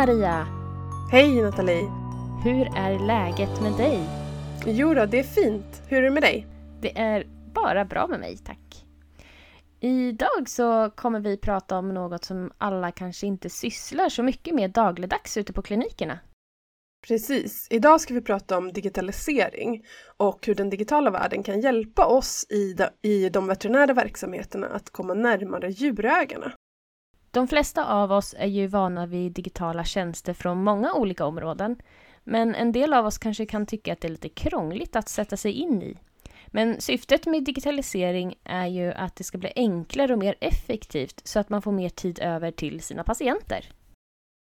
Maria! Hej Nathalie! Hur är läget med dig? Jo då, det är fint. Hur är det med dig? Det är bara bra med mig, tack. Idag så kommer vi prata om något som alla kanske inte sysslar så mycket med dagligdags ute på klinikerna. Precis. Idag ska vi prata om digitalisering och hur den digitala världen kan hjälpa oss i de, i de veterinära verksamheterna att komma närmare djurägarna. De flesta av oss är ju vana vid digitala tjänster från många olika områden. Men en del av oss kanske kan tycka att det är lite krångligt att sätta sig in i. Men syftet med digitalisering är ju att det ska bli enklare och mer effektivt så att man får mer tid över till sina patienter.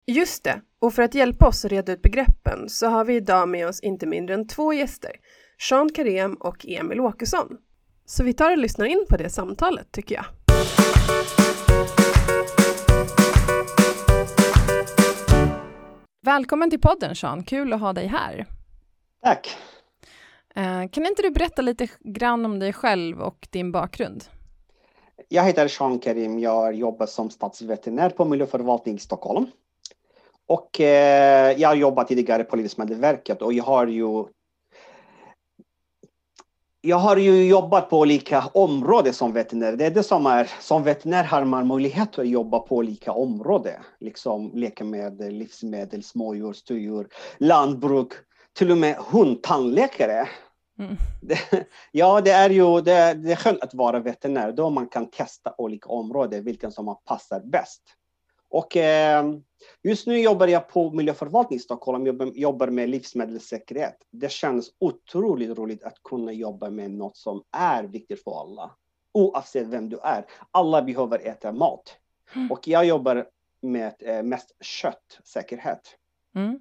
Just det, och för att hjälpa oss att reda ut begreppen så har vi idag med oss inte mindre än två gäster, Sean Karem och Emil Åkesson. Så vi tar och lyssnar in på det samtalet tycker jag. Välkommen till podden Sean, kul att ha dig här. Tack. Eh, kan inte du berätta lite grann om dig själv och din bakgrund? Jag heter Sean Karim, jag jobbar som stadsveterinär på miljöförvaltning i Stockholm. Och eh, jag har jobbat tidigare på Livsmedelsverket och jag har ju jag har ju jobbat på olika områden som veterinär. Det är det som är, som veterinär har man möjlighet att jobba på olika områden. Liksom läkemedel, livsmedel, smådjur, stordjur, lantbruk, till och med hundtandläkare. Mm. ja, det är ju det, det är skönt att vara veterinär då man kan testa olika områden, vilken som passar bäst. Och eh, just nu jobbar jag på miljöförvaltning i Stockholm, jobbar, jobbar med livsmedelssäkerhet. Det känns otroligt roligt att kunna jobba med något som är viktigt för alla. Oavsett vem du är. Alla behöver äta mat. Mm. Och jag jobbar med eh, mest köttsäkerhet. Mm.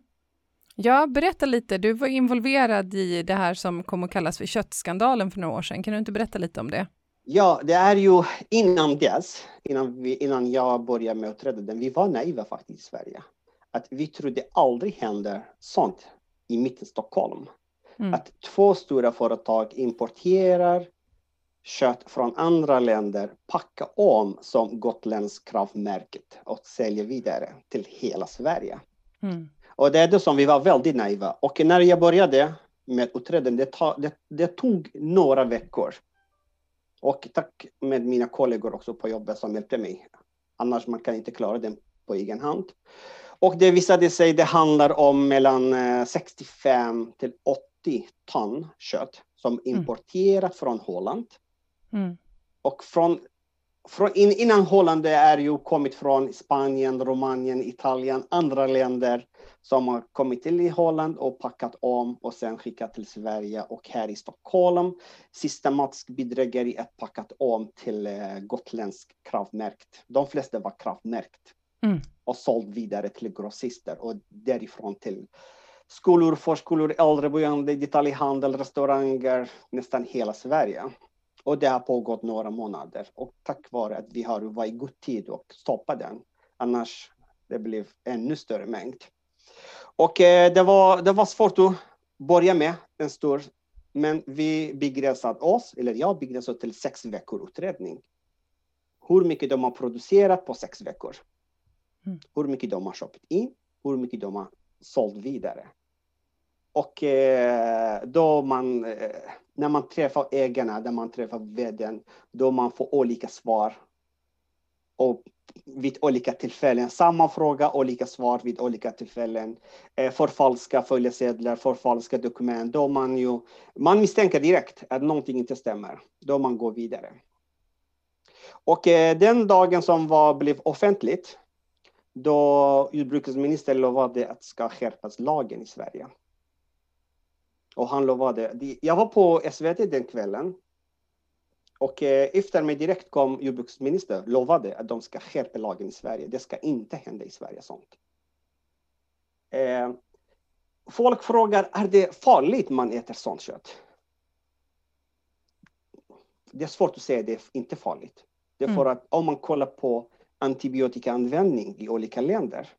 Ja, berätta lite. Du var involverad i det här som kom att kallas för köttskandalen för några år sedan. Kan du inte berätta lite om det? Ja, det är ju innan dess, innan, vi, innan jag började med att den, vi var naiva faktiskt i Sverige. Att vi trodde aldrig händer sånt i mitten av Stockholm. Mm. Att två stora företag importerar kött från andra länder, packar om som gotländsk kravmärket och säljer vidare till hela Sverige. Mm. Och det är det som vi var väldigt naiva. Och när jag började med utredningen, det, det, det tog några veckor och tack med mina kollegor också på jobbet som hjälpte mig. Annars man kan inte klara det på egen hand. Och det visade sig det handlar om mellan 65 eh, till 80 ton kött som mm. importerat från Holland. Mm. Och från, från, innan Holland är ju kommit från Spanien, Rumänien, Italien, andra länder som har kommit till Holland och packat om och sen skickat till Sverige och här i Stockholm systematisk bedrägeri är packat om till eh, gotländsk kravmärkt. De flesta var kravmärkt mm. och sålt vidare till grossister och därifrån till skolor, förskolor, äldreboende, detaljhandel, restauranger, nästan hela Sverige. Och det har pågått några månader och tack vare att vi har varit i god tid och stoppat den. Annars det blev ännu större mängd. Och eh, det, var, det var svårt att börja med, en stor, men vi begränsade oss, eller jag begränsade till sex veckor utredning. Hur mycket de har producerat på sex veckor. Mm. Hur mycket de har köpt in, hur mycket de har sålt vidare. Och eh, då man, eh, när man träffar ägarna, när man träffar vdn, då man får olika svar. Och vid olika tillfällen. Samma fråga, olika svar vid olika tillfällen. Eh, förfalska följesedlar, förfalska dokument. Då man, ju, man misstänker direkt att någonting inte stämmer. Då man går vidare. Och eh, den dagen som var, blev offentligt, då jordbruksministern lovade att ska skärpas lagen i Sverige. Och han lovade, jag var på SVT den kvällen och eh, efter mig direkt kom jordbruksministern lovade att de ska skärpa lagen i Sverige. Det ska inte hända i Sverige sånt. Eh, folk frågar, är det farligt man äter sånt kött? Det är svårt att säga, det är inte farligt. Det är för mm. att om man kollar på antibiotikaanvändning i olika länder.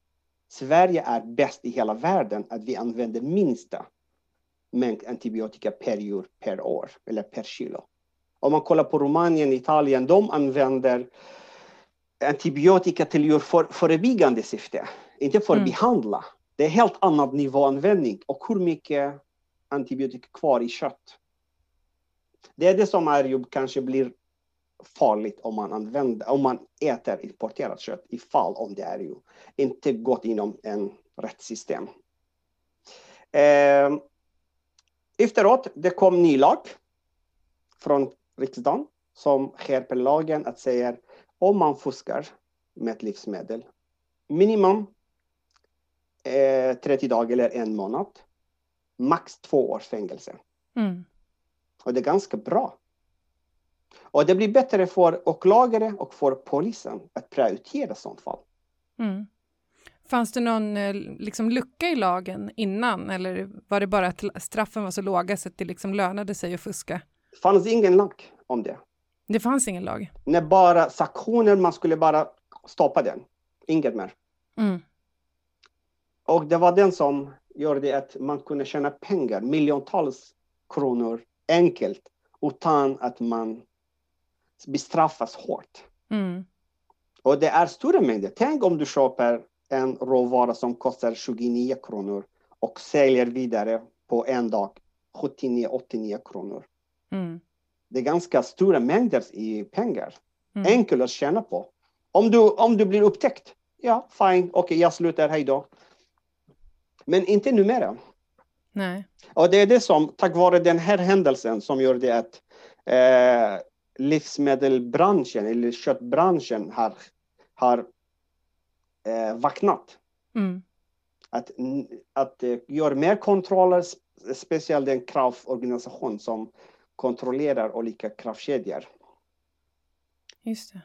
Sverige är bäst i hela världen att vi använder minsta mängd antibiotika per djur per år eller per kilo. Om man kollar på Rumänien, Italien, de använder antibiotika till djur för förebyggande syfte, inte för att mm. behandla. Det är helt annan nivåanvändning och hur mycket antibiotika kvar i kött. Det är det som är ju kanske blir farligt om man, använder, om man äter importerat kött ifall om det är ju inte gått inom en rättssystem. Eh, efteråt, det kom ny lag från riksdagen som skärper lagen att säga om man fuskar med ett livsmedel minimum eh, 30 dagar eller en månad. Max två års fängelse. Mm. Och det är ganska bra. Och det blir bättre för åklagare och för polisen att prioritera sånt fall. Mm. Fanns det någon eh, liksom, lucka i lagen innan eller var det bara att straffen var så låga så att det liksom lönade sig att fuska? Det fanns ingen lag om det. Det fanns ingen lag? Nej, bara sanktioner, man skulle bara stoppa den. Inget mer. Mm. Och det var den som gjorde att man kunde tjäna pengar, miljontals kronor enkelt utan att man bestraffas hårt. Mm. Och det är stora mängder. Tänk om du köper en råvara som kostar 29 kronor och säljer vidare på en dag 79-89 kronor. Mm. Det är ganska stora mängder i pengar. Mm. Enkelt att tjäna på. Om du, om du blir upptäckt, ja fine, okej okay, jag slutar, hej då. Men inte numera. Nej. Och det är det som, tack vare den här händelsen som gör det att eh, livsmedelbranschen eller köttbranschen har, har eh, vaknat. Mm. Att, att eh, göra mer kontroller, speciellt den kraftorganisation som kontrollerar olika kraftkedjor. Just det.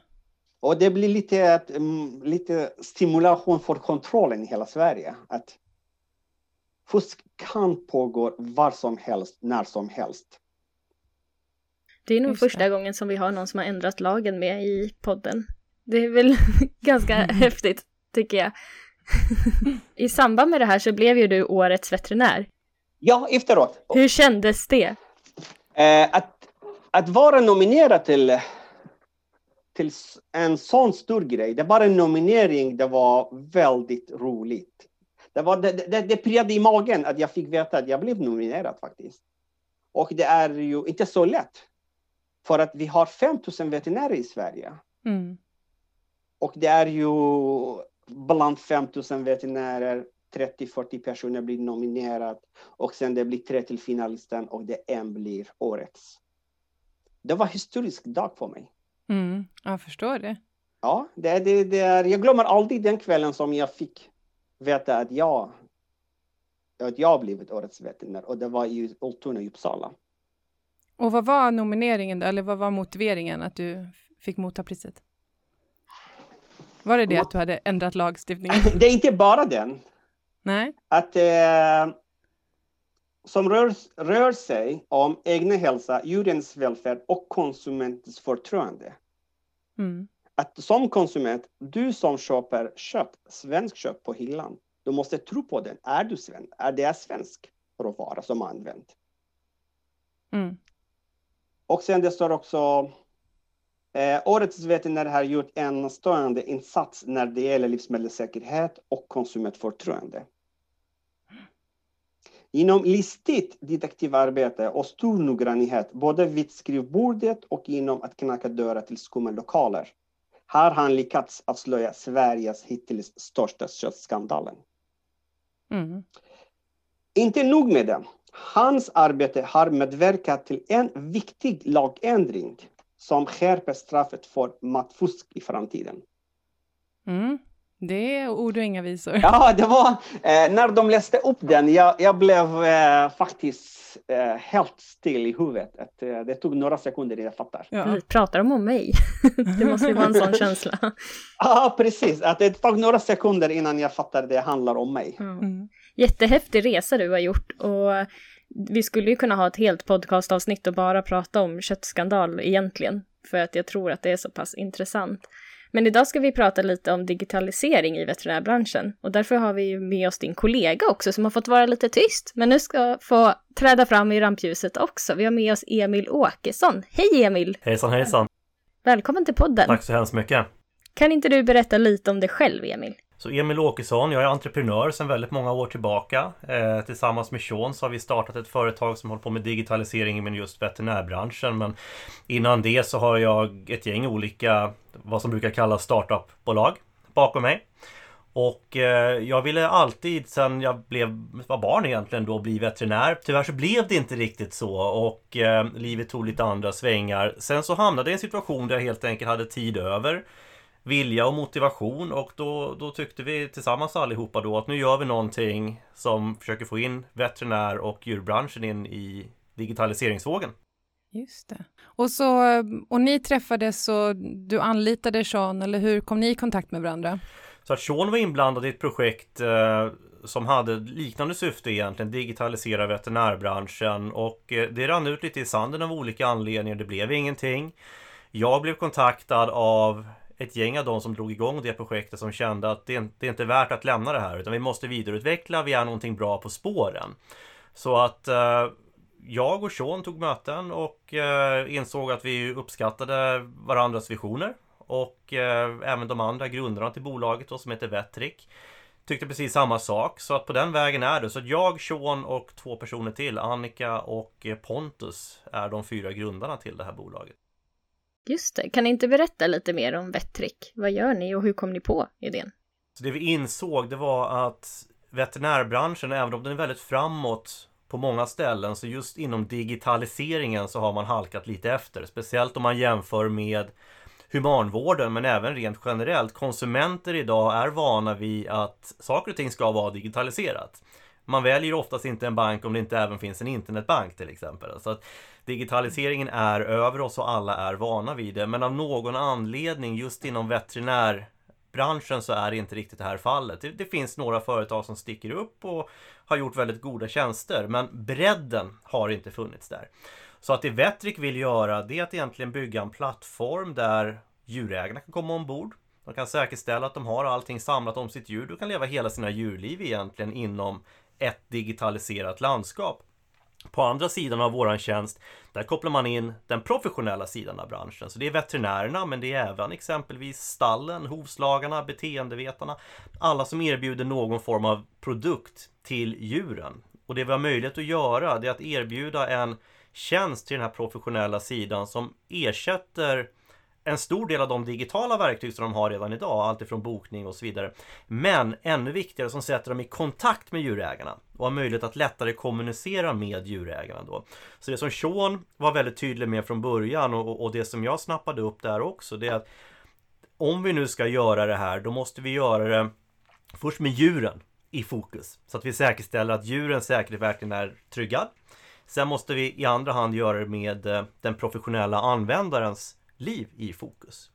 Och det blir lite, mm, lite stimulation för kontrollen i hela Sverige. Att fusk kan pågå var som helst, när som helst. Det är nog Just första det. gången som vi har någon som har ändrat lagen med i podden. Det är väl ganska mm. häftigt, tycker jag. I samband med det här så blev ju du årets veterinär. Ja, efteråt. Hur kändes det? Eh, att, att vara nominerad till, till en sån stor grej, det var en nominering, det var väldigt roligt. Det, var, det, det, det pirrade i magen att jag fick veta att jag blev nominerad faktiskt. Och det är ju inte så lätt. För att vi har 5000 veterinärer i Sverige. Mm. Och det är ju bland 5000 veterinärer 30-40 personer blir nominerade och sen det blir tre till finalisten och det en blir årets. Det var en historisk dag för mig. Mm, jag förstår det. Ja, det, det, det är, jag glömmer aldrig den kvällen som jag fick veta att jag, att jag blivit årets veterinär och det var i Ultuna i Uppsala. Och vad var nomineringen, eller vad var motiveringen att du fick motta priset? Var det det att du hade ändrat lagstiftningen? det är inte bara den. Nej. Att eh, som rör, rör sig om egna hälsa, djurens välfärd och konsumentens förtroende. Mm. Att som konsument, du som köper kött, svensk kött på hyllan, du måste tro på den. Är du svensk? Är det svensk råvara som använt? Mm. Och sen det står också eh, Årets veterinär har gjort en stående insats när det gäller livsmedelssäkerhet och konsumentförtroende. Inom listigt detektivarbete och stor noggrannhet, både vid skrivbordet och inom att knacka dörrar till skumma lokaler, har han lyckats avslöja Sveriges hittills största köttskandalen. Mm. Inte nog med det. Hans arbete har medverkat till en viktig lagändring som skärper straffet för matfusk i framtiden. Mm. Det är ord och inga visor. Ja, det var eh, när de läste upp den, jag, jag blev eh, faktiskt eh, helt still i huvudet. Att, eh, det tog några sekunder innan jag fattar. Ja. Vi pratar de om mig? det måste ju vara en sån känsla. Ja, precis. Att det tog några sekunder innan jag fattade det handlar om mig. Mm. Jättehäftig resa du har gjort och vi skulle ju kunna ha ett helt podcastavsnitt och bara prata om köttskandal egentligen. För att jag tror att det är så pass intressant. Men idag ska vi prata lite om digitalisering i veterinärbranschen och därför har vi ju med oss din kollega också som har fått vara lite tyst men nu ska få träda fram i rampljuset också. Vi har med oss Emil Åkesson. Hej Emil! Hejsan hejsan! Välkommen till podden! Tack så hemskt mycket! Kan inte du berätta lite om dig själv Emil? Så Emil Åkesson, jag är entreprenör sedan väldigt många år tillbaka. Eh, tillsammans med Sean så har vi startat ett företag som håller på med digitalisering inom just veterinärbranschen. Men innan det så har jag ett gäng olika, vad som brukar kallas startupbolag bakom mig. Och eh, jag ville alltid sedan jag blev, var barn egentligen då bli veterinär. Tyvärr så blev det inte riktigt så och eh, livet tog lite andra svängar. Sen så hamnade jag i en situation där jag helt enkelt hade tid över vilja och motivation och då, då tyckte vi tillsammans allihopa då att nu gör vi någonting som försöker få in veterinär och djurbranschen in i digitaliseringsvågen. Just det. Och, så, och ni träffades och du anlitade Sean, eller hur kom ni i kontakt med varandra? Så att Sean var inblandad i ett projekt eh, som hade liknande syfte egentligen, digitalisera veterinärbranschen och eh, det rann ut lite i sanden av olika anledningar, det blev ingenting. Jag blev kontaktad av ett gäng av dem som drog igång det projektet som kände att det, det är inte värt att lämna det här utan vi måste vidareutveckla, vi är någonting bra på spåren. Så att eh, jag och Sean tog möten och eh, insåg att vi uppskattade varandras visioner och eh, även de andra grundarna till bolaget då, som heter Vettrick tyckte precis samma sak så att på den vägen är det. Så att jag, Sean och två personer till, Annika och eh, Pontus, är de fyra grundarna till det här bolaget. Just det, kan ni inte berätta lite mer om Vettrick? Vad gör ni och hur kom ni på idén? Så det vi insåg det var att veterinärbranschen, även om den är väldigt framåt på många ställen, så just inom digitaliseringen så har man halkat lite efter. Speciellt om man jämför med humanvården men även rent generellt. Konsumenter idag är vana vid att saker och ting ska vara digitaliserat. Man väljer oftast inte en bank om det inte även finns en internetbank till exempel. Så att digitaliseringen är över oss och alla är vana vid det. Men av någon anledning just inom veterinärbranschen så är det inte riktigt det här fallet. Det, det finns några företag som sticker upp och har gjort väldigt goda tjänster. Men bredden har inte funnits där. Så att det Vettrick vill göra det är att egentligen bygga en plattform där djurägarna kan komma ombord. De kan säkerställa att de har allting samlat om sitt djur. Du kan leva hela sina djurliv egentligen inom ett digitaliserat landskap. På andra sidan av våran tjänst, där kopplar man in den professionella sidan av branschen. Så det är veterinärerna, men det är även exempelvis stallen, hovslagarna, beteendevetarna. Alla som erbjuder någon form av produkt till djuren. Och det vi har möjlighet att göra, det är att erbjuda en tjänst till den här professionella sidan som ersätter en stor del av de digitala verktyg som de har redan idag, alltifrån bokning och så vidare. Men ännu viktigare som sätter dem i kontakt med djurägarna och har möjlighet att lättare kommunicera med djurägarna då. Så det som Sean var väldigt tydlig med från början och, och det som jag snappade upp där också, det är att om vi nu ska göra det här, då måste vi göra det först med djuren i fokus. Så att vi säkerställer att djurens säkerhet verkligen är tryggad. Sen måste vi i andra hand göra det med eh, den professionella användarens liv i fokus.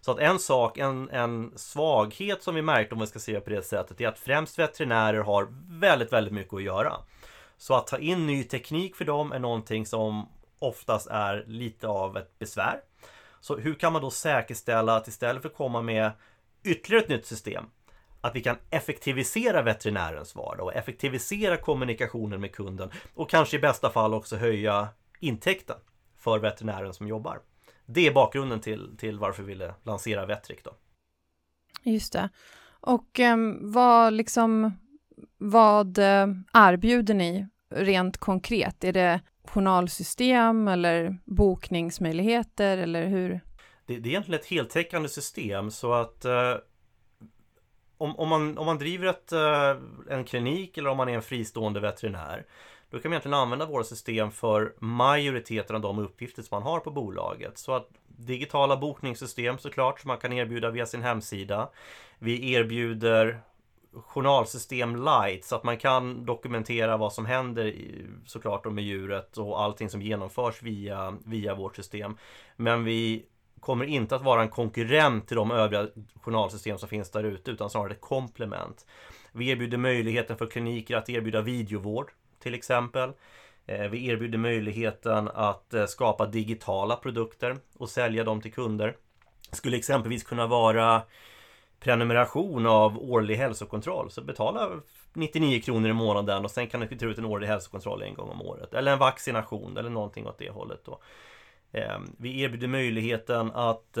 Så att en sak, en, en svaghet som vi märkte om vi ska se på det sättet är att främst veterinärer har väldigt, väldigt mycket att göra. Så att ta in ny teknik för dem är någonting som oftast är lite av ett besvär. Så hur kan man då säkerställa att istället för att komma med ytterligare ett nytt system att vi kan effektivisera veterinärens vardag och effektivisera kommunikationen med kunden och kanske i bästa fall också höja intäkten för veterinären som jobbar. Det är bakgrunden till, till varför vi ville lansera Vettrick då. Just det. Och eh, vad liksom, vad eh, erbjuder ni rent konkret? Är det journalsystem eller bokningsmöjligheter eller hur? Det, det är egentligen ett heltäckande system så att eh, om, om, man, om man driver ett, eh, en klinik eller om man är en fristående veterinär då kan man egentligen använda våra system för majoriteten av de uppgifter som man har på bolaget. Så att digitala bokningssystem såklart som man kan erbjuda via sin hemsida. Vi erbjuder journalsystem light så att man kan dokumentera vad som händer såklart med djuret och allting som genomförs via, via vårt system. Men vi kommer inte att vara en konkurrent till de övriga journalsystem som finns där ute utan snarare ett komplement. Vi erbjuder möjligheten för kliniker att erbjuda videovård till exempel. Eh, vi erbjuder möjligheten att eh, skapa digitala produkter och sälja dem till kunder. Det skulle exempelvis kunna vara prenumeration av årlig hälsokontroll. Så betala 99 kronor i månaden och sen kan du ta ut en årlig hälsokontroll en gång om året. Eller en vaccination eller någonting åt det hållet. Då. Eh, vi erbjuder möjligheten att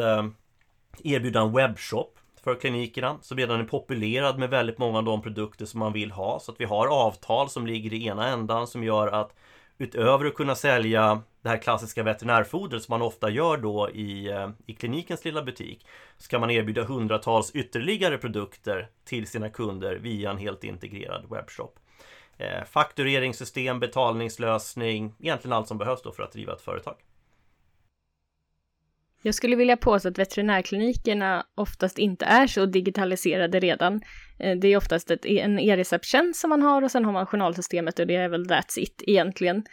erbjuda en webbshop för klinikerna som redan är populerad med väldigt många av de produkter som man vill ha. Så att vi har avtal som ligger i ena ändan som gör att utöver att kunna sälja det här klassiska veterinärfodret som man ofta gör då i, eh, i klinikens lilla butik så kan man erbjuda hundratals ytterligare produkter till sina kunder via en helt integrerad webbshop. Eh, faktureringssystem, betalningslösning, egentligen allt som behövs då för att driva ett företag. Jag skulle vilja påstå att veterinärklinikerna oftast inte är så digitaliserade redan. Eh, det är oftast ett, en e-recepttjänst som man har och sen har man journalsystemet och det är väl that's it egentligen.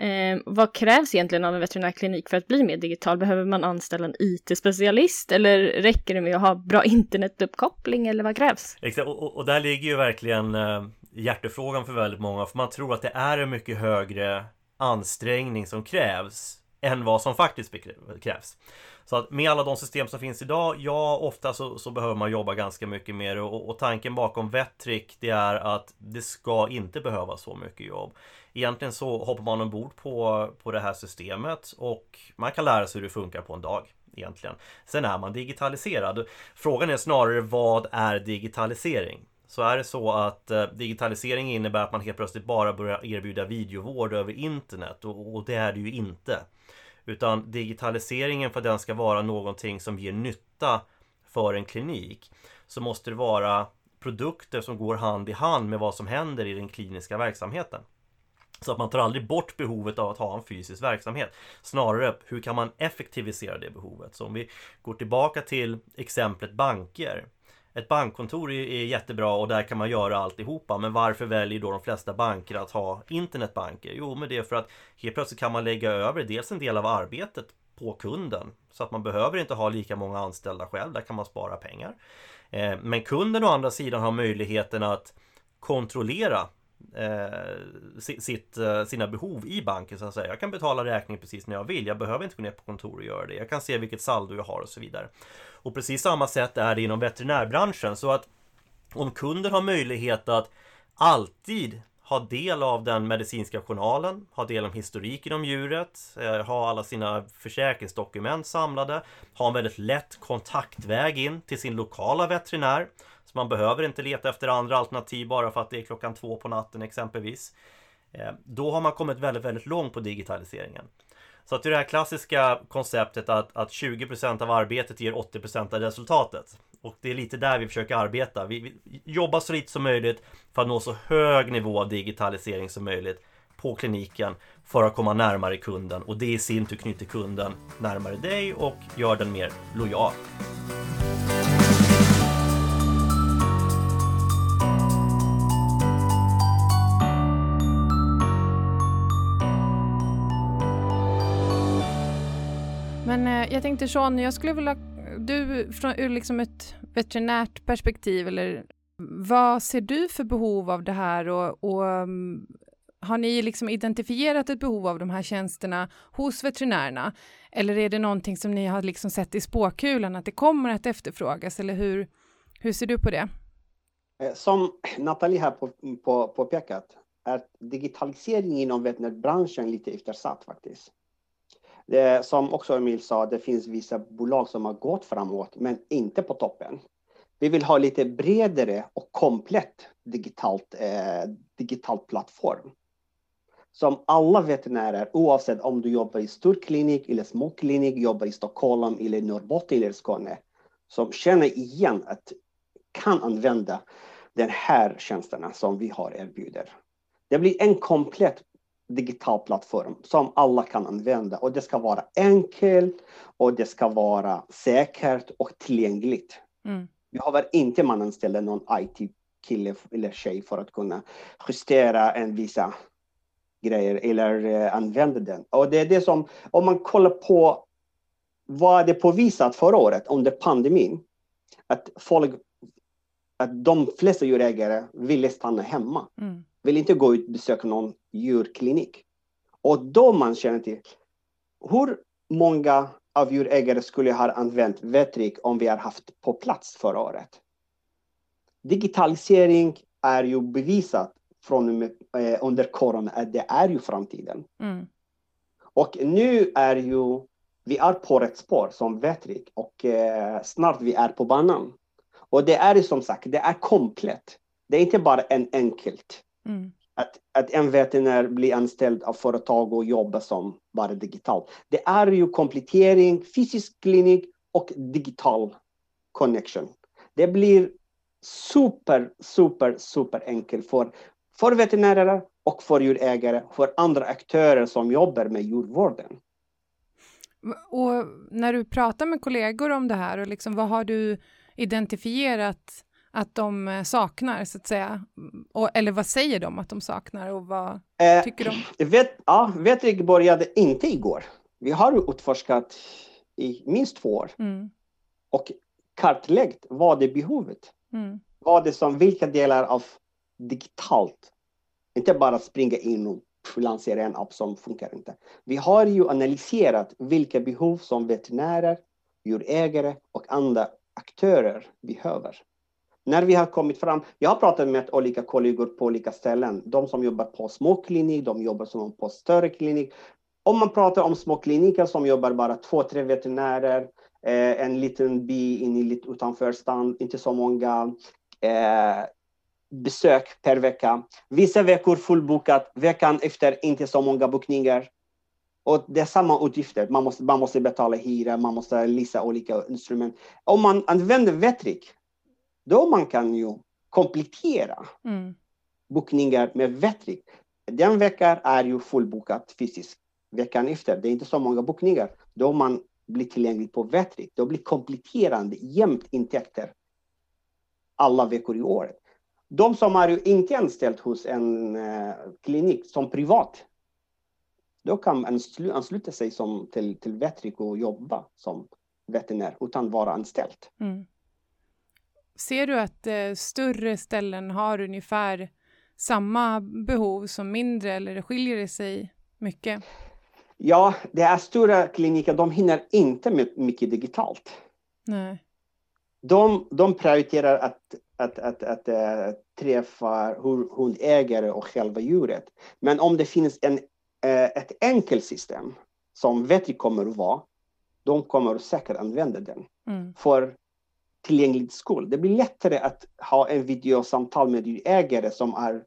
Eh, vad krävs egentligen av en veterinärklinik för att bli mer digital? Behöver man anställa en IT-specialist eller räcker det med att ha bra internetuppkoppling eller vad krävs? Exakt, och, och där ligger ju verkligen eh, hjärtefrågan för väldigt många för man tror att det är en mycket högre ansträngning som krävs än vad som faktiskt krävs. Så att med alla de system som finns idag, ja ofta så, så behöver man jobba ganska mycket mer och, och, tanken bakom Vettrick det är att det ska inte behöva så mycket jobb. Egentligen så hoppar man ombord på, på det här systemet och man kan lära sig hur det funkar på en dag. Egentligen. Sen är man digitaliserad. Frågan är snarare vad är digitalisering? Så är det så att eh, digitalisering innebär att man helt plötsligt bara börjar erbjuda videovård över internet och, och det är det ju inte. Utan digitaliseringen för att den ska vara någonting som ger nytta för en klinik så måste det vara produkter som går hand i hand med vad som händer i den kliniska verksamheten. Så att man tar aldrig bort behovet av att ha en fysisk verksamhet. Snarare, hur kan man effektivisera det behovet? Så om vi går tillbaka till exemplet banker ett bankkontor är jättebra och där kan man göra alltihopa men varför väljer då de flesta banker att ha internetbanker? Jo men det är för att helt plötsligt kan man lägga över dels en del av arbetet på kunden så att man behöver inte ha lika många anställda själv, där kan man spara pengar. Eh, men kunden å andra sidan har möjligheten att kontrollera eh, sitt, eh, sina behov i banken så att säga. Jag kan betala räkningen precis när jag vill. Jag behöver inte gå ner på kontor och göra det. Jag kan se vilket saldo jag har och så vidare. Och precis samma sätt är det inom veterinärbranschen. Så att om kunden har möjlighet att alltid ha del av den medicinska journalen, ha del av historiken om djuret, eh, ha alla sina försäkringsdokument samlade, ha en väldigt lätt kontaktväg in till sin lokala veterinär så man behöver inte leta efter andra alternativ bara för att det är klockan två på natten exempelvis. Eh, då har man kommit väldigt, väldigt långt på digitaliseringen. Så att det är det här klassiska konceptet att, att 20% av arbetet ger 80% av resultatet. Och det är lite där vi försöker arbeta. Vi, vi jobbar så lite som möjligt för att nå så hög nivå av digitalisering som möjligt på kliniken för att komma närmare kunden och det i sin tur knyter kunden närmare dig och gör den mer lojal. Jag tänkte Sean, jag skulle vilja, du från ur liksom ett veterinärt perspektiv, eller vad ser du för behov av det här och, och um, har ni liksom identifierat ett behov av de här tjänsterna hos veterinärerna? Eller är det någonting som ni har liksom sett i spåkulan att det kommer att efterfrågas? Eller hur, hur ser du på det? Eh, som Nathalie har på, på, påpekat är digitaliseringen inom veterinärbranschen lite eftersatt faktiskt. Det, som också Emil sa, det finns vissa bolag som har gått framåt, men inte på toppen. Vi vill ha lite bredare och komplett digitalt, eh, digitalt plattform. Som alla veterinärer, oavsett om du jobbar i stor klinik eller små klinik, jobbar i Stockholm eller Norrbotten eller Skåne, som känner igen att kan använda den här tjänsterna som vi har erbjuder. Det blir en komplett digital plattform som alla kan använda och det ska vara enkelt och det ska vara säkert och tillgängligt. Mm. Vi behöver inte man anställa någon IT-kille eller tjej för att kunna justera en vissa grejer eller eh, använda den. Och det är det som, om man kollar på vad det påvisat förra året under pandemin, att folk, att de flesta djurägare ville stanna hemma, Mm. vill inte gå ut och besöka någon djurklinik. Och då man känner till, hur många av djurägare skulle ha använt Vetrik om vi har haft på plats förra året? Digitalisering är ju bevisat från eh, under corona att det är ju framtiden. Mm. Och nu är ju, vi är på rätt spår som Vetrik och eh, snart vi är på banan. Och det är ju som sagt, det är komplett. Det är inte bara en enkelt. Mm. Att, att en veterinär blir anställd av företag och jobbar som bara digitalt. Det är ju komplettering, fysisk klinik och digital connection. Det blir super, super, super enkelt för, för veterinärer och för djurägare, för andra aktörer som jobbar med djurvården. Och när du pratar med kollegor om det här, och liksom, vad har du identifierat att de eh, saknar, så att säga? Och, eller vad säger de att de saknar och vad Eh, tycker de? vet, ja, Vetrik började inte igår. Vi har utforskat i minst två år Mm. och kartlagt vad är behovet. Mm. Vad är som, vilka delar av digitalt, inte bara springa in och lansera en app som funkar inte. Vi har ju analyserat vilka behov som veterinärer, djurägare och andra aktörer behöver. När vi har kommit fram, jag har pratat med olika kollegor på olika ställen, de som jobbar på små klinik, de jobbar som på större klinik. Om man pratar om små kliniker som jobbar bara två, tre veterinärer, eh, en liten by in i lite utanför stan, inte så många eh, besök per vecka. Vissa veckor fullbokat, veckan efter inte så många bokningar. Och det är samma utgifter. Man måste, man måste betala hyra, man måste lisa olika instrument. Om man använder Vetrik, då man kan ju komplettera Mm. bokningar med Vetrik. Den veckan är ju fullbokat fysiskt. Veckan efter, det är inte så många bokningar. Då man blir tillgänglig på Vetrik. Då blir kompletterande jämnt intäkter alla veckor i året. De som är ju inte anställd hos en eh, klinik som privat, då kan man anslu- ansluta sig som, till, till Vetrik och jobba som veterinär utan vara anställd. Mm. Ser du att eh, större ställen har ungefär samma behov som mindre eller skiljer det sig mycket? Ja, det är stora kliniker, de hinner inte med mycket digitalt. Nej. De, de prioriterar att, att, att, att äh, träffa hu- hundägare och själva djuret. Men om det finns en, äh, ett enkelt system som Vetri kommer att vara, de kommer att säkert använda den Mm. för tillgänglig skull. Det blir lättare att ha en videosamtal med djurägare som är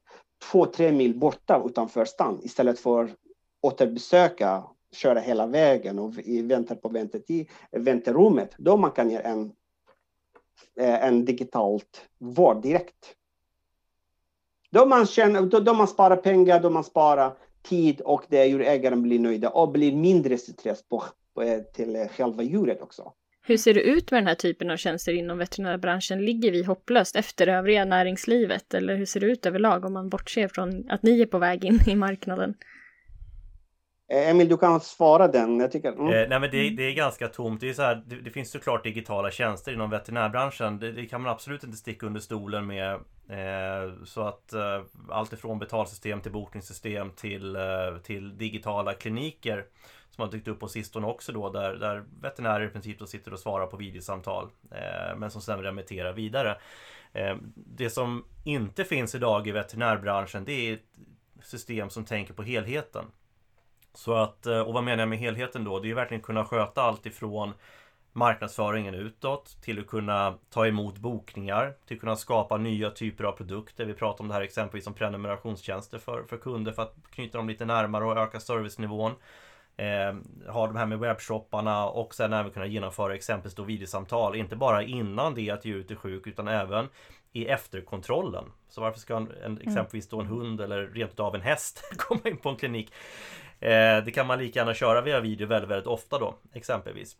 två, tre mil borta utanför stan istället för återbesöka, köra hela vägen och vänta på väntetid, vänterummet. Då man kan göra en, eh, en digitalt vård direkt. Då man, känner, då, då man sparar pengar, då man sparar tid och det djurägaren blir nöjda och blir mindre stress på, på, eh, till själva djuret också. Hur ser det ut med den här typen av tjänster inom veterinärbranschen? Ligger vi hopplöst efter övriga näringslivet? Eller hur ser det ut överlag om man bortser från att ni är på väg in i marknaden? Eh, Emil, du kan svara den. Jag tycker, mm. Eh, nej men det, det är ganska tomt. Det, är så här, det, det finns såklart digitala tjänster inom veterinärbranschen. Det, det kan man absolut inte sticka under stolen med. Eh, så att eh, allt ifrån betalsystem till bokningssystem till, eh, till digitala kliniker som har dykt upp på sistone också då där, där veterinärer i princip då sitter och svarar på videosamtal eh, men som sedan remitterar vidare. Eh, det som inte finns idag i veterinärbranschen det är ett system som tänker på helheten. Så att, eh, och vad menar jag med helheten då? Det är ju verkligen kunna sköta allt ifrån marknadsföringen utåt till att kunna ta emot bokningar till att kunna skapa nya typer av produkter. Vi pratar om det här exempelvis som prenumerationstjänster för, för kunder för att knyta dem lite närmare och öka servicenivån eh, ha de här med webbshopparna och sen även kunna genomföra exempelvis då videosamtal. Inte bara innan det att djuret är sjuk utan även i efterkontrollen. Så varför ska en, en, exempelvis då en hund eller rent av en häst komma in på en klinik? Eh, det kan man lika gärna köra via video väldigt, väldigt ofta då exempelvis.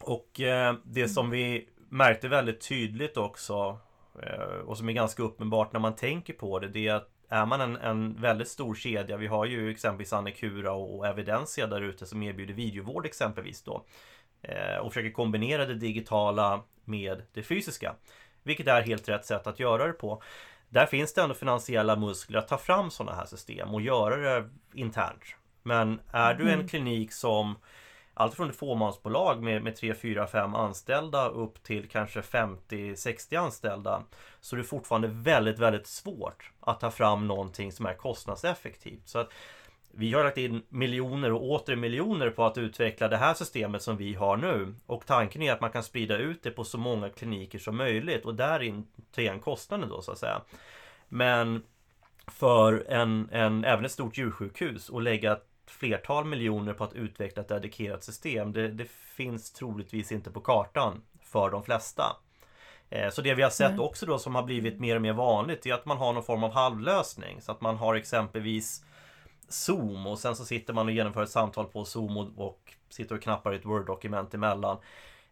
Och eh, det som vi märkte väldigt tydligt också eh, och som är ganska uppenbart när man tänker på det, det är att är man en, en väldigt stor kedja, vi har ju exempelvis Annekura och, och Evidensia där ute som erbjuder videovård exempelvis då eh, och försöker kombinera det digitala med det fysiska. Vilket är helt rätt sätt att göra det på. Där finns det ändå finansiella muskler att ta fram sådana här system och göra det internt. Men är du en Mm. klinik som allt från ett fåmansbolag med, med 3, 4, 5 anställda upp till kanske 50-60 anställda så är det fortfarande väldigt, väldigt svårt att ta fram någonting som är kostnadseffektivt. Så att vi har lagt in miljoner och åter miljoner på att utveckla det här systemet som vi har nu. Och tanken är att man kan sprida ut det på så många kliniker som möjligt och där ta igen kostnaden då så att säga. Men för en, en, även ett stort djursjukhus och lägga flertal miljoner på att utveckla ett dedikerat system. Det, det finns troligtvis inte på kartan för de flesta. Eh, Så det vi har sett också då som har blivit mer och mer vanligt är att man har någon form av halvlösning. Så att man har exempelvis Zoom och sen så sitter man och genomför ett samtal på Zoom och, och sitter och knappar i ett Word-dokument emellan.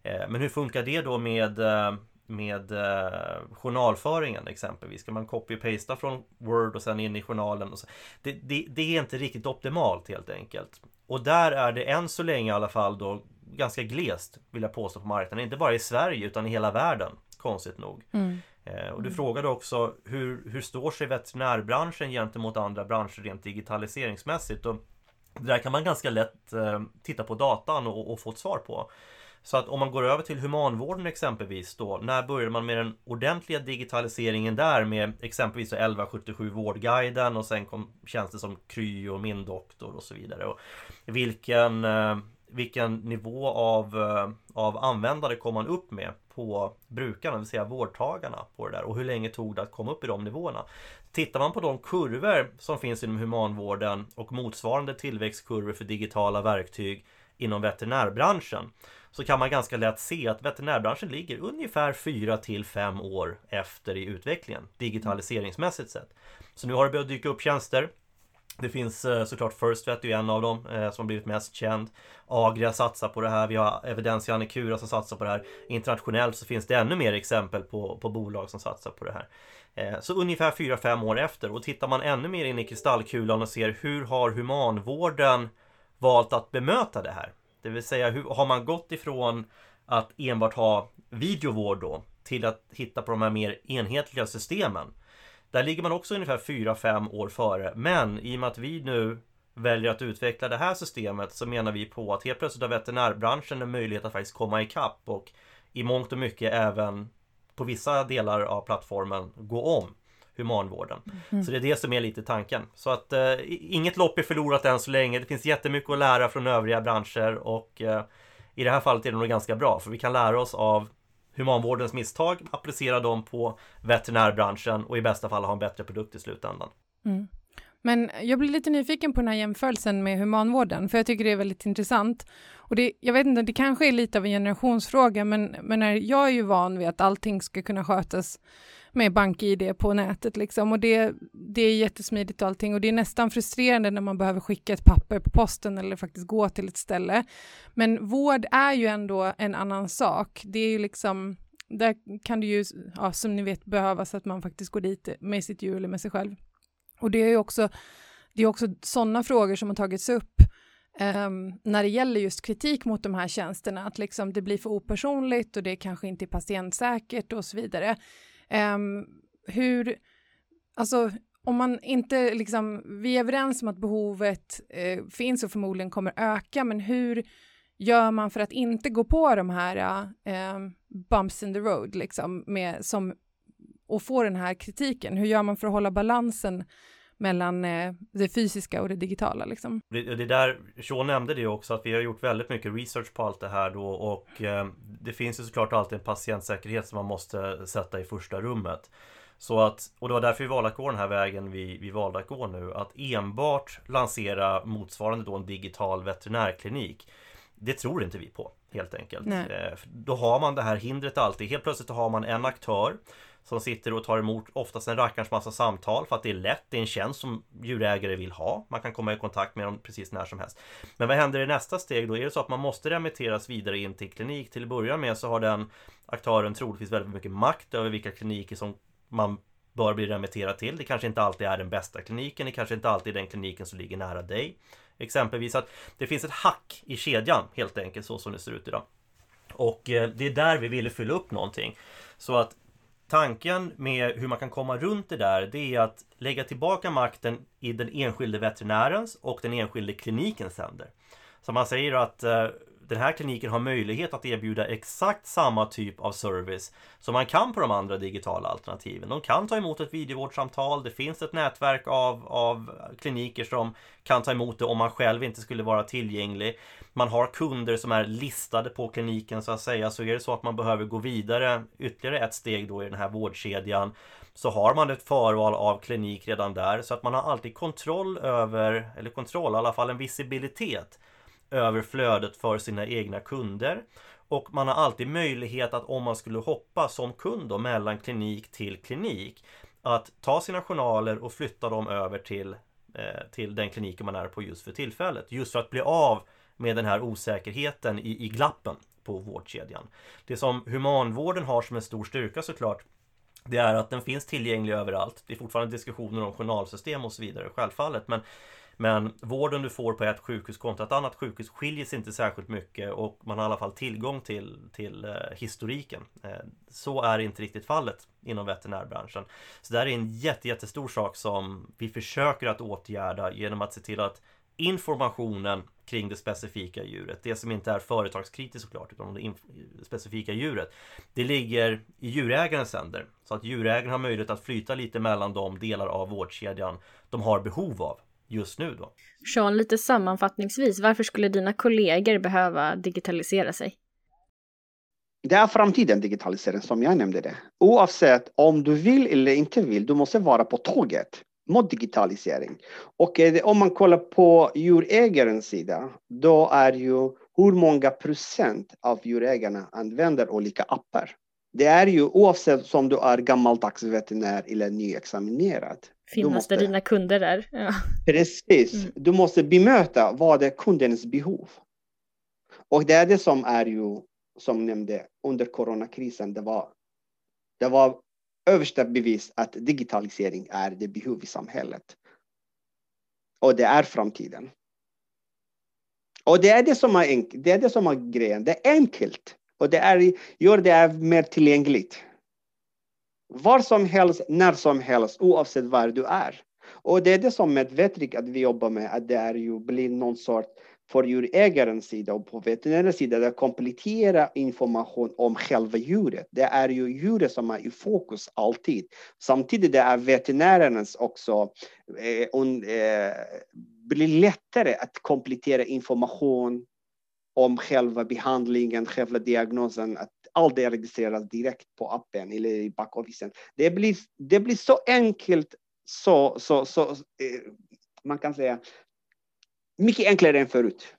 Eh, Men hur funkar det då med, eh, med eh, journalföringen exempelvis? Ska man copy-pasta från Word och sen in i journalen? Och så? Det, det, det är inte riktigt optimalt helt enkelt. Och där är det än så länge i alla fall då ganska glest vill jag påstå på marknaden. Inte bara i Sverige utan i hela världen. Konstigt nog. Mm. Eh, Och du frågade också hur, hur står sig veterinärbranschen gentemot andra branscher rent digitaliseringsmässigt? Och det där kan man ganska lätt eh, titta på datan och, och få ett svar på. Så att om man går över till humanvården exempelvis då, när började man med den ordentliga digitaliseringen där med exempelvis 1177 Vårdguiden och sen kom tjänster som Kry och Min doktor och så vidare. Och vilken, eh, vilken nivå av, eh, av användare kom man upp med på brukarna, det vill säga vårdtagarna på det där och hur länge tog det att komma upp i de nivåerna? Tittar man på de kurvor som finns inom humanvården och motsvarande tillväxtkurvor för digitala verktyg inom veterinärbranschen så kan man ganska lätt se att veterinärbranschen ligger ungefär 4 till 5 år efter i utvecklingen digitaliseringsmässigt sett. Så nu har det börjat dyka upp tjänster det finns eh, såklart FirstVet, det är ju en av dem eh, som har blivit mest känd. Agria satsar på det här. Vi har Evidensia Annikura som satsar på det här. Internationellt så finns det ännu mer exempel på, på bolag som satsar på det här. Eh, så ungefär 4-5 år efter och tittar man ännu mer in i kristallkulan och ser hur har humanvården valt att bemöta det här? Det vill säga hur har man gått ifrån att enbart ha videovård då till att hitta på de här mer enhetliga systemen? Där ligger man också ungefär 4-5 år före. Men i och med att vi nu väljer att utveckla det här systemet så menar vi på att helt plötsligt har veterinärbranschen en möjlighet att faktiskt komma ikapp och i mångt och mycket även på vissa delar av plattformen gå om humanvården. Så det är det som är lite tanken. Så att eh, inget lopp är förlorat än så länge. Det finns jättemycket att lära från övriga branscher och eh, i det här fallet är det nog ganska bra för vi kan lära oss av humanvårdens misstag, applicera dem på veterinärbranschen och i bästa fall ha en bättre produkt i slutändan. Mm. Men jag blir lite nyfiken på den här jämförelsen med humanvården, för jag tycker det är väldigt intressant. Och det, jag vet inte, det kanske är lite av en generationsfråga, men, men jag är ju van vid att allting ska kunna skötas med BankID på nätet liksom, och det, det är jättesmidigt och allting, och det är nästan frustrerande när man behöver skicka ett papper på posten eller faktiskt gå till ett ställe. Men vård är ju ändå en annan sak. Det är ju liksom, där kan det ju, ja, som ni vet, behövas att man faktiskt går dit med sitt djur eller med sig själv. Och det är ju också, det är också sådana frågor som har tagits upp Um, när det gäller just kritik mot de här tjänsterna, att liksom det blir för opersonligt och det kanske inte är patientsäkert och så vidare. Um, hur, alltså om man inte liksom, vi är överens om att behovet eh, finns och förmodligen kommer öka, men hur gör man för att inte gå på de här uh, bumps in the road, liksom, med, som, och få den här kritiken? Hur gör man för att hålla balansen mellan eh, det fysiska och det digitala? Liksom? Det, det där, Sean nämnde det också att vi har gjort väldigt mycket research på allt det här då och eh, det finns ju såklart alltid en patientsäkerhet som man måste sätta i första rummet. Så att, och det var därför vi valde att gå den här vägen vi, vi valde att gå nu. Att enbart lansera motsvarande då en digital veterinärklinik. Det tror inte vi på helt enkelt. Eh, då har man det här hindret alltid. Helt plötsligt har man en aktör som sitter och tar emot oftast en rackarns massa samtal för att det är lätt, det är en tjänst som djurägare vill ha. Man kan komma i kontakt med dem precis när som helst. Men vad händer i nästa steg då? Är det så att man måste remitteras vidare in till klinik? Till att börja med så har den aktören troligtvis väldigt mycket makt över vilka kliniker som man bör bli remitterad till. Det kanske inte alltid är den bästa kliniken, det kanske inte alltid är den kliniken som ligger nära dig. Exempelvis att det finns ett hack i kedjan helt enkelt så som det ser ut idag. Och eh, det är där vi ville fylla upp någonting. Så att Tanken med hur man kan komma runt det där det är att lägga tillbaka makten i den enskilde veterinärens och den enskilde klinikens händer. Så man säger att eh, den här kliniken har möjlighet att erbjuda exakt samma typ av service som man kan på de andra digitala alternativen. De kan ta emot ett videovårdssamtal, det finns ett nätverk av, av kliniker som kan ta emot det om man själv inte skulle vara tillgänglig. Man har kunder som är listade på kliniken så att säga, så är det så att man behöver gå vidare ytterligare ett steg då i den här vårdkedjan så har man ett förval av klinik redan där så att man har alltid kontroll över, eller kontroll, i alla fall en visibilitet över flödet för sina egna kunder. Och man har alltid möjlighet att om man skulle hoppa som kund då, mellan klinik till klinik att ta sina journaler och flytta dem över till, eh, till den kliniken man är på just för tillfället. Just för att bli av med den här osäkerheten i, i glappen på vårdkedjan. Det som humanvården har som en stor styrka såklart det är att den finns tillgänglig överallt. Det är fortfarande diskussioner om journalsystem och så vidare självfallet. Men men vården du får på ett sjukhus kontra ett annat sjukhus skiljer sig inte särskilt mycket och man har i alla fall tillgång till, till eh, historiken. Eh, så är inte riktigt fallet inom veterinärbranschen. Så det här är en jätte, jättestor sak som vi försöker att åtgärda genom att se till att informationen kring det specifika djuret, det som inte är företagskritiskt såklart, utan det specifika djuret, det ligger i djurägarens händer. Så att djurägaren har möjlighet att flyta lite mellan de delar av vårdkedjan de har behov av just nu då. Sean, lite sammanfattningsvis, varför skulle dina kollegor behöva digitalisera sig? Det är framtiden digitalisering som jag nämnde det. Oavsett om du vill eller inte vill, du måste vara på tåget mot digitalisering. Och eh, om man kollar på djurägarens sida, då är ju hur många procent av djurägarna använder olika appar. Det är ju oavsett om du är gammaldags veterinär eller nyexaminerad. Finnas måste, det dina kunder där. Ja. Precis. Mm. Du måste bemöta vad är kundens behov. Och det är det som är ju, som nämnde, under coronakrisen, det var, det var översta bevis att digitalisering är det behov i samhället. Och det är framtiden. Och det är det som är, det är, det som är grejen. Det är enkelt. Och det är, gör det mer tillgängligt. Var som helst, när som helst, oavsett var du är. Och det är det som med att vi jobbar med, att det är ju blir någon sorts... för djurägarens sida och på veterinärens sida, att komplettera information om själva djuret. Det är ju djuret som är i fokus alltid. Samtidigt det är veterinärens också, eh, eh, blir lättare att komplettera information om själva behandlingen, själva diagnosen, att allt det registreras direkt på appen eller i backofficen. Det blir, det blir så enkelt, så, så, så eh, man kan säga mycket enklare än förut.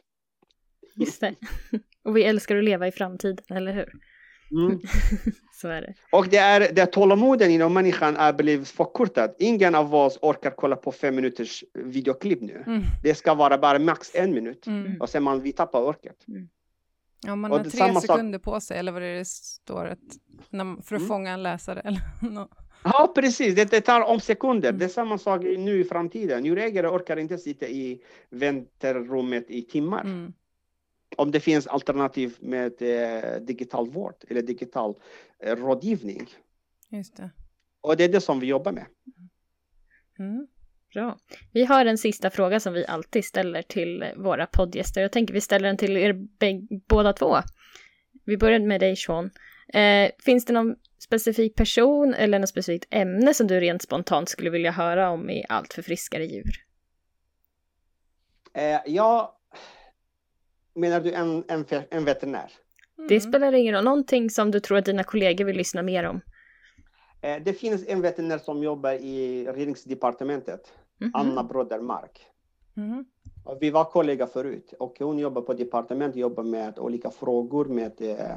Just det. Och vi älskar att leva i framtiden, eller hur? Mm. så är det. Och det är, det tålamoden inom människan är blivit förkortad. Ingen av oss orkar kolla på fem minuters videoklipp nu. Mm. Det ska vara bara max en minut. Mm. Och sen man, vi tappar orket. Mm. Ja, man har tre sekunder sak... på sig, eller vad det, är det står, ett, när, för att mm. fånga en läsare. Eller no. Ja, precis. Det, det, tar om sekunder. Det är samma sak nu i framtiden. Djurägare orkar inte sitta i väntrummet i timmar. Mm om det finns alternativ med eh, digital vård eller digital eh, rådgivning. Just det. Och det är det som vi jobbar med. Mm. Bra. Vi har en sista fråga som vi alltid ställer till våra poddgäster. Jag tänker vi ställer den till er båda två. Vi börjar med dig Sean. Eh, finns det någon specifik person eller något specifikt ämne som du rent spontant skulle vilja höra om i Allt för friskare djur? Eh, jag Menar du en, en, en veterinär? Det spelar ingen roll. Någonting som du tror att dina kollegor vill lyssna mer om? Eh, det finns en veterinär som jobbar i regeringsdepartementet, Mhm. Anna Brodermark. Mhm. Och Vi var kollegor förut och hon jobbar på departement, jobbar med olika frågor med eh,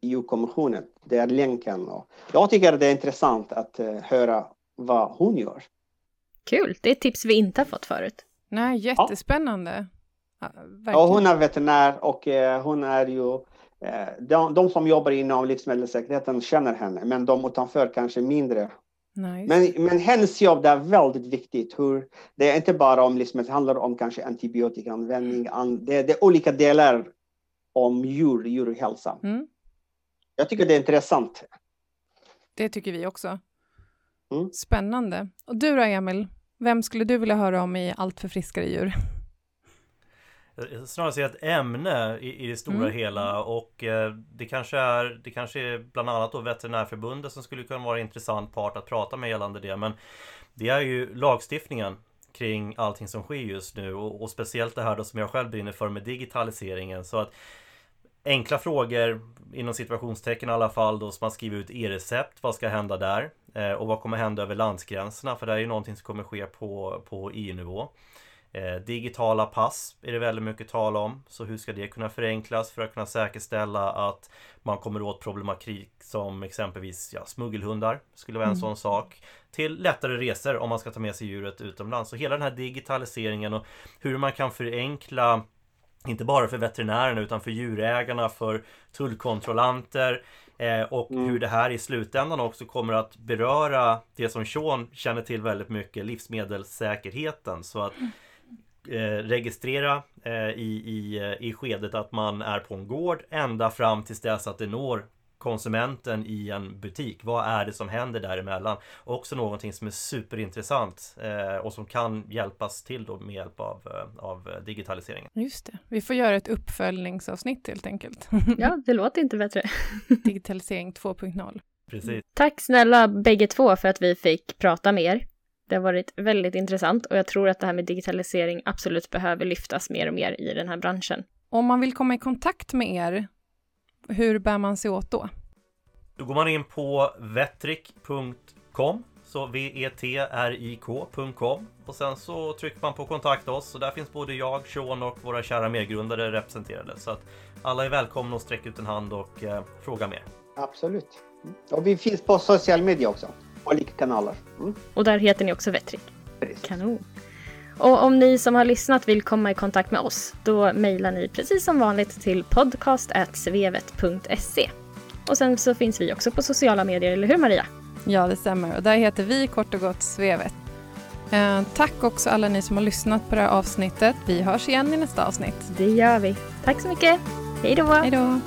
EU-kommissionen. Det är länken. Och jag tycker det är intressant att eh, höra vad hon gör. Kul, det är ett tips vi inte har fått förut. Nej, jättespännande. Ja, Verkligen. hon är veterinär och eh, hon är ju eh, de, de som jobbar inom livsmedelssäkerheten känner henne, men de utanför kanske mindre. Nice. Men, men hennes jobb det är väldigt viktigt. Hur, det är inte bara om livsmedel, det handlar om kanske antibiotikaanvändning. An, det, det är olika delar om djur, djurhälsa. Mm. Jag tycker det är intressant. Det tycker vi också. Mm. Spännande. Och du då, Emil? Vem skulle du vilja höra om i Allt för friskare djur? Jag Snarare säga ett ämne i, i det stora Mm. hela och eh, det kanske är Det kanske är bland annat då Veterinärförbundet som skulle kunna vara en intressant part att prata med gällande det men Det är ju lagstiftningen kring allting som sker just nu och, och speciellt det här då som jag själv brinner för med digitaliseringen så att Enkla frågor inom situationstecken i alla fall då som man skriver ut e-recept. Vad ska hända där? Eh, och vad kommer hända över landsgränserna? För det är ju någonting som kommer ske på, på EU-nivå. Eh, digitala pass är det väldigt mycket tal om. Så hur ska det kunna förenklas för att kunna säkerställa att man kommer åt problematik som exempelvis ja, smuggelhundar skulle vara en Mm. sån sak. Till lättare resor om man ska ta med sig djuret utomlands. Så hela den här digitaliseringen och hur man kan förenkla inte bara för veterinärerna utan för djurägarna, för tullkontrollanter eh, och Mm. hur det här i slutändan också kommer att beröra det som Sean känner till väldigt mycket, livsmedelssäkerheten. Så att eh, registrera eh, i, i, eh, i skedet att man är på en gård ända fram tills dess att det når konsumenten i en butik. Vad är det som händer däremellan? Också någonting som är superintressant eh, och som kan hjälpas till då med hjälp av, eh, av eh, digitaliseringen. Just det. Vi får göra ett uppföljningsavsnitt helt enkelt. Ja, det låter inte bättre. Digitalisering 2.0. Precis. Tack snälla bägge två för att vi fick prata med er. Det har varit väldigt intressant och jag tror att det här med digitalisering absolut behöver lyftas mer och mer i den här branschen. Om man vill komma i kontakt med er, hur bär man sig åt då? Då går man in på vetrik.com så vetrik.com och sen så trycker man på kontakta oss och där finns både jag, Sean och våra kära medgrundare representerade. Så att alla är välkomna att sträcka ut en hand och eh, fråga mer. Absolut. Mm. Och vi finns på social media också. Olika kanaler. Mm. Och där heter ni också Vetrik. Precis. Kanon. Och om ni som har lyssnat vill komma i kontakt med oss, då mejlar ni precis som vanligt till podcast.svevet.se. Och sen så finns vi också på sociala medier, eller hur Maria? Ja, det stämmer. Och där heter vi kort och gott Svevet. Eh, tack också alla ni som har lyssnat på det här avsnittet. Vi hörs igen i nästa avsnitt. Det gör vi. Tack så mycket. Hej då! Hej då!